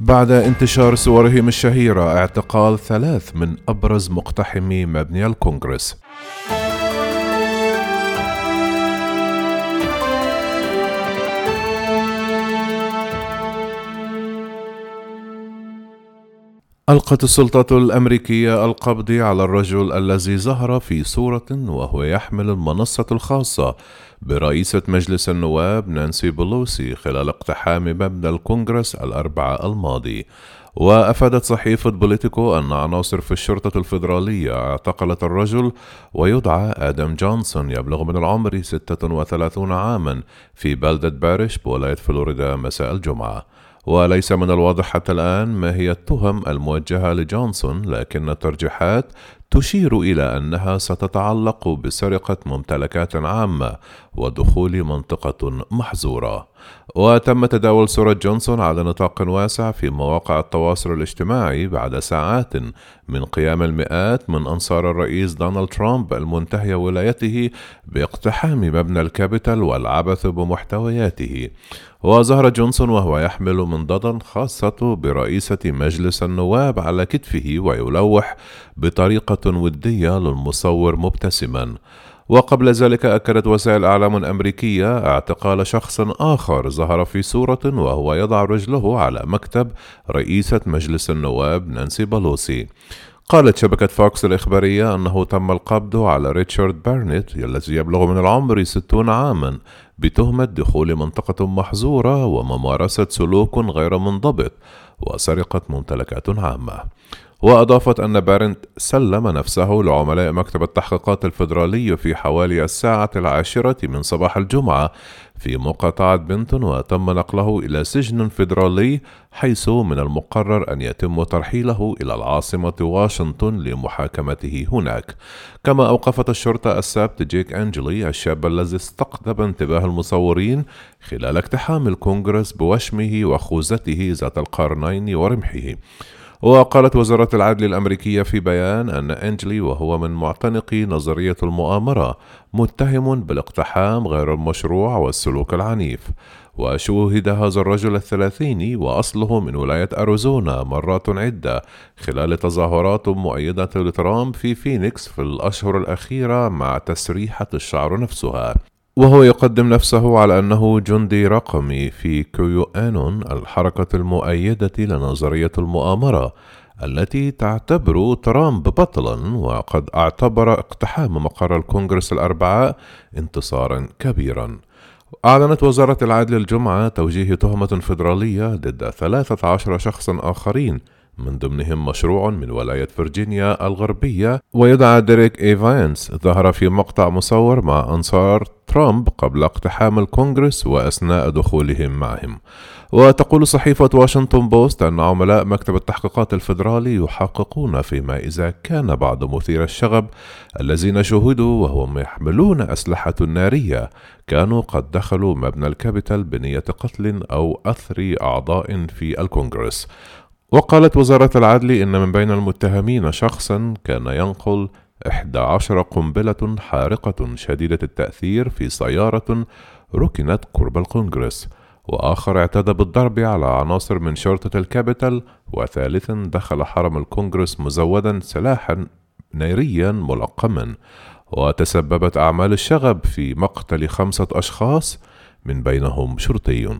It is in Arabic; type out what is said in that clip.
بعد انتشار صورهم الشهيرة اعتقال ثلاث من أبرز مقتحمي مبنى الكونغرس. ألقت السلطة الأمريكية القبض على الرجل الذي ظهر في صورة وهو يحمل المنصة الخاصة برئيسة مجلس النواب نانسي بولوسي خلال اقتحام مبنى الكونغرس الأربعاء الماضي. وأفادت صحيفة بوليتيكو أن عناصر في الشرطة الفيدرالية اعتقلت الرجل ويدعى آدم جونسون يبلغ من العمر 36 عاما في بلدة باريش بولاية فلوريدا مساء الجمعة. وليس من الواضح حتى الآن ما هي التهم الموجهة لجونسون لكن الترجيحات تشير إلى أنها ستتعلق بسرقة ممتلكات عامة ودخول منطقة محظورة. وتم تداول صورة جونسون على نطاق واسع في مواقع التواصل الاجتماعي بعد ساعات من قيام المئات من أنصار الرئيس دونالد ترامب المنتهي ولايته باقتحام مبنى الكابيتال والعبث بمحتوياته. وظهر جونسون وهو يحمل منضدا خاصة برئيسة مجلس النواب على كتفه ويلوح بطريقة ودية للمصور مبتسما. وقبل ذلك أكدت وسائل إعلام أمريكية اعتقال شخص آخر ظهر في صورة وهو يضع رجله على مكتب رئيسة مجلس النواب نانسي بيلوسي. قالت شبكة فوكس الإخبارية أنه تم القبض على ريتشارد بارنيت الذي يبلغ من العمر ستون عاما بتهمة دخول منطقة محظورة وممارسة سلوك غير منضبط وسرقة ممتلكات عامة. وأضافت أن بارنت سلم نفسه لعملاء مكتب التحقيقات الفيدرالي في حوالي الساعة العاشرة من صباح الجمعة في مقاطعة بنتون وتم نقله إلى سجن فيدرالي حيث من المقرر أن يتم ترحيله إلى العاصمة واشنطن لمحاكمته هناك. كما أوقفت الشرطة السبت جيك أنجلي الشاب الذي استقطب انتباه المصورين خلال اقتحام الكونغرس بوشمه وخوذته ذات القرنين ورمحه. وقالت وزارة العدل الأمريكية في بيان أن أنجلي وهو من معتنقي نظرية المؤامرة متهم بالاقتحام غير المشروع والسلوك العنيف وشوهد هذا الرجل الثلاثيني وأصله من ولاية أريزونا مرات عدة خلال تظاهرات مؤيدة لترامب في فينيكس في الأشهر الأخيرة مع تسريحة الشعر نفسها. وهو يقدم نفسه على أنه جندي رقمي في كيو آنون الحركة المؤيدة لنظرية المؤامرة التي تعتبر ترامب بطلا وقد اعتبر اقتحام مقر الكونغرس الأربعاء انتصارا كبيرا. أعلنت وزارة العدل الجمعة توجيه تهمة فيدرالية ضد 13 شخصا آخرين من ضمنهم مشروع من ولاية فرجينيا الغربية ويدعى ديريك إيفانس ظهر في مقطع مصور مع أنصار ترامب قبل اقتحام الكونغرس وأثناء دخولهم معهم. وتقول صحيفة واشنطن بوست أن عملاء مكتب التحقيقات الفيدرالي يحققون فيما إذا كان بعض مثيري الشغب الذين شوهدوا وهم يحملون أسلحة نارية. كانوا قد دخلوا مبنى الكابيتال بنية قتل أو أسر أعضاء في الكونغرس. وقالت وزارة العدل إن من بين المتهمين شخصا كان ينقل إحدى عشر قنبلة حارقة شديدة التأثير في سيارة ركنت قرب الكونغرس وآخر اعتدى بالضرب على عناصر من شرطة الكابيتال وثالث دخل حرم الكونغرس مزودا سلاحا ناريا ملقما وتسببت أعمال الشغب في مقتل خمسة أشخاص من بينهم شرطي.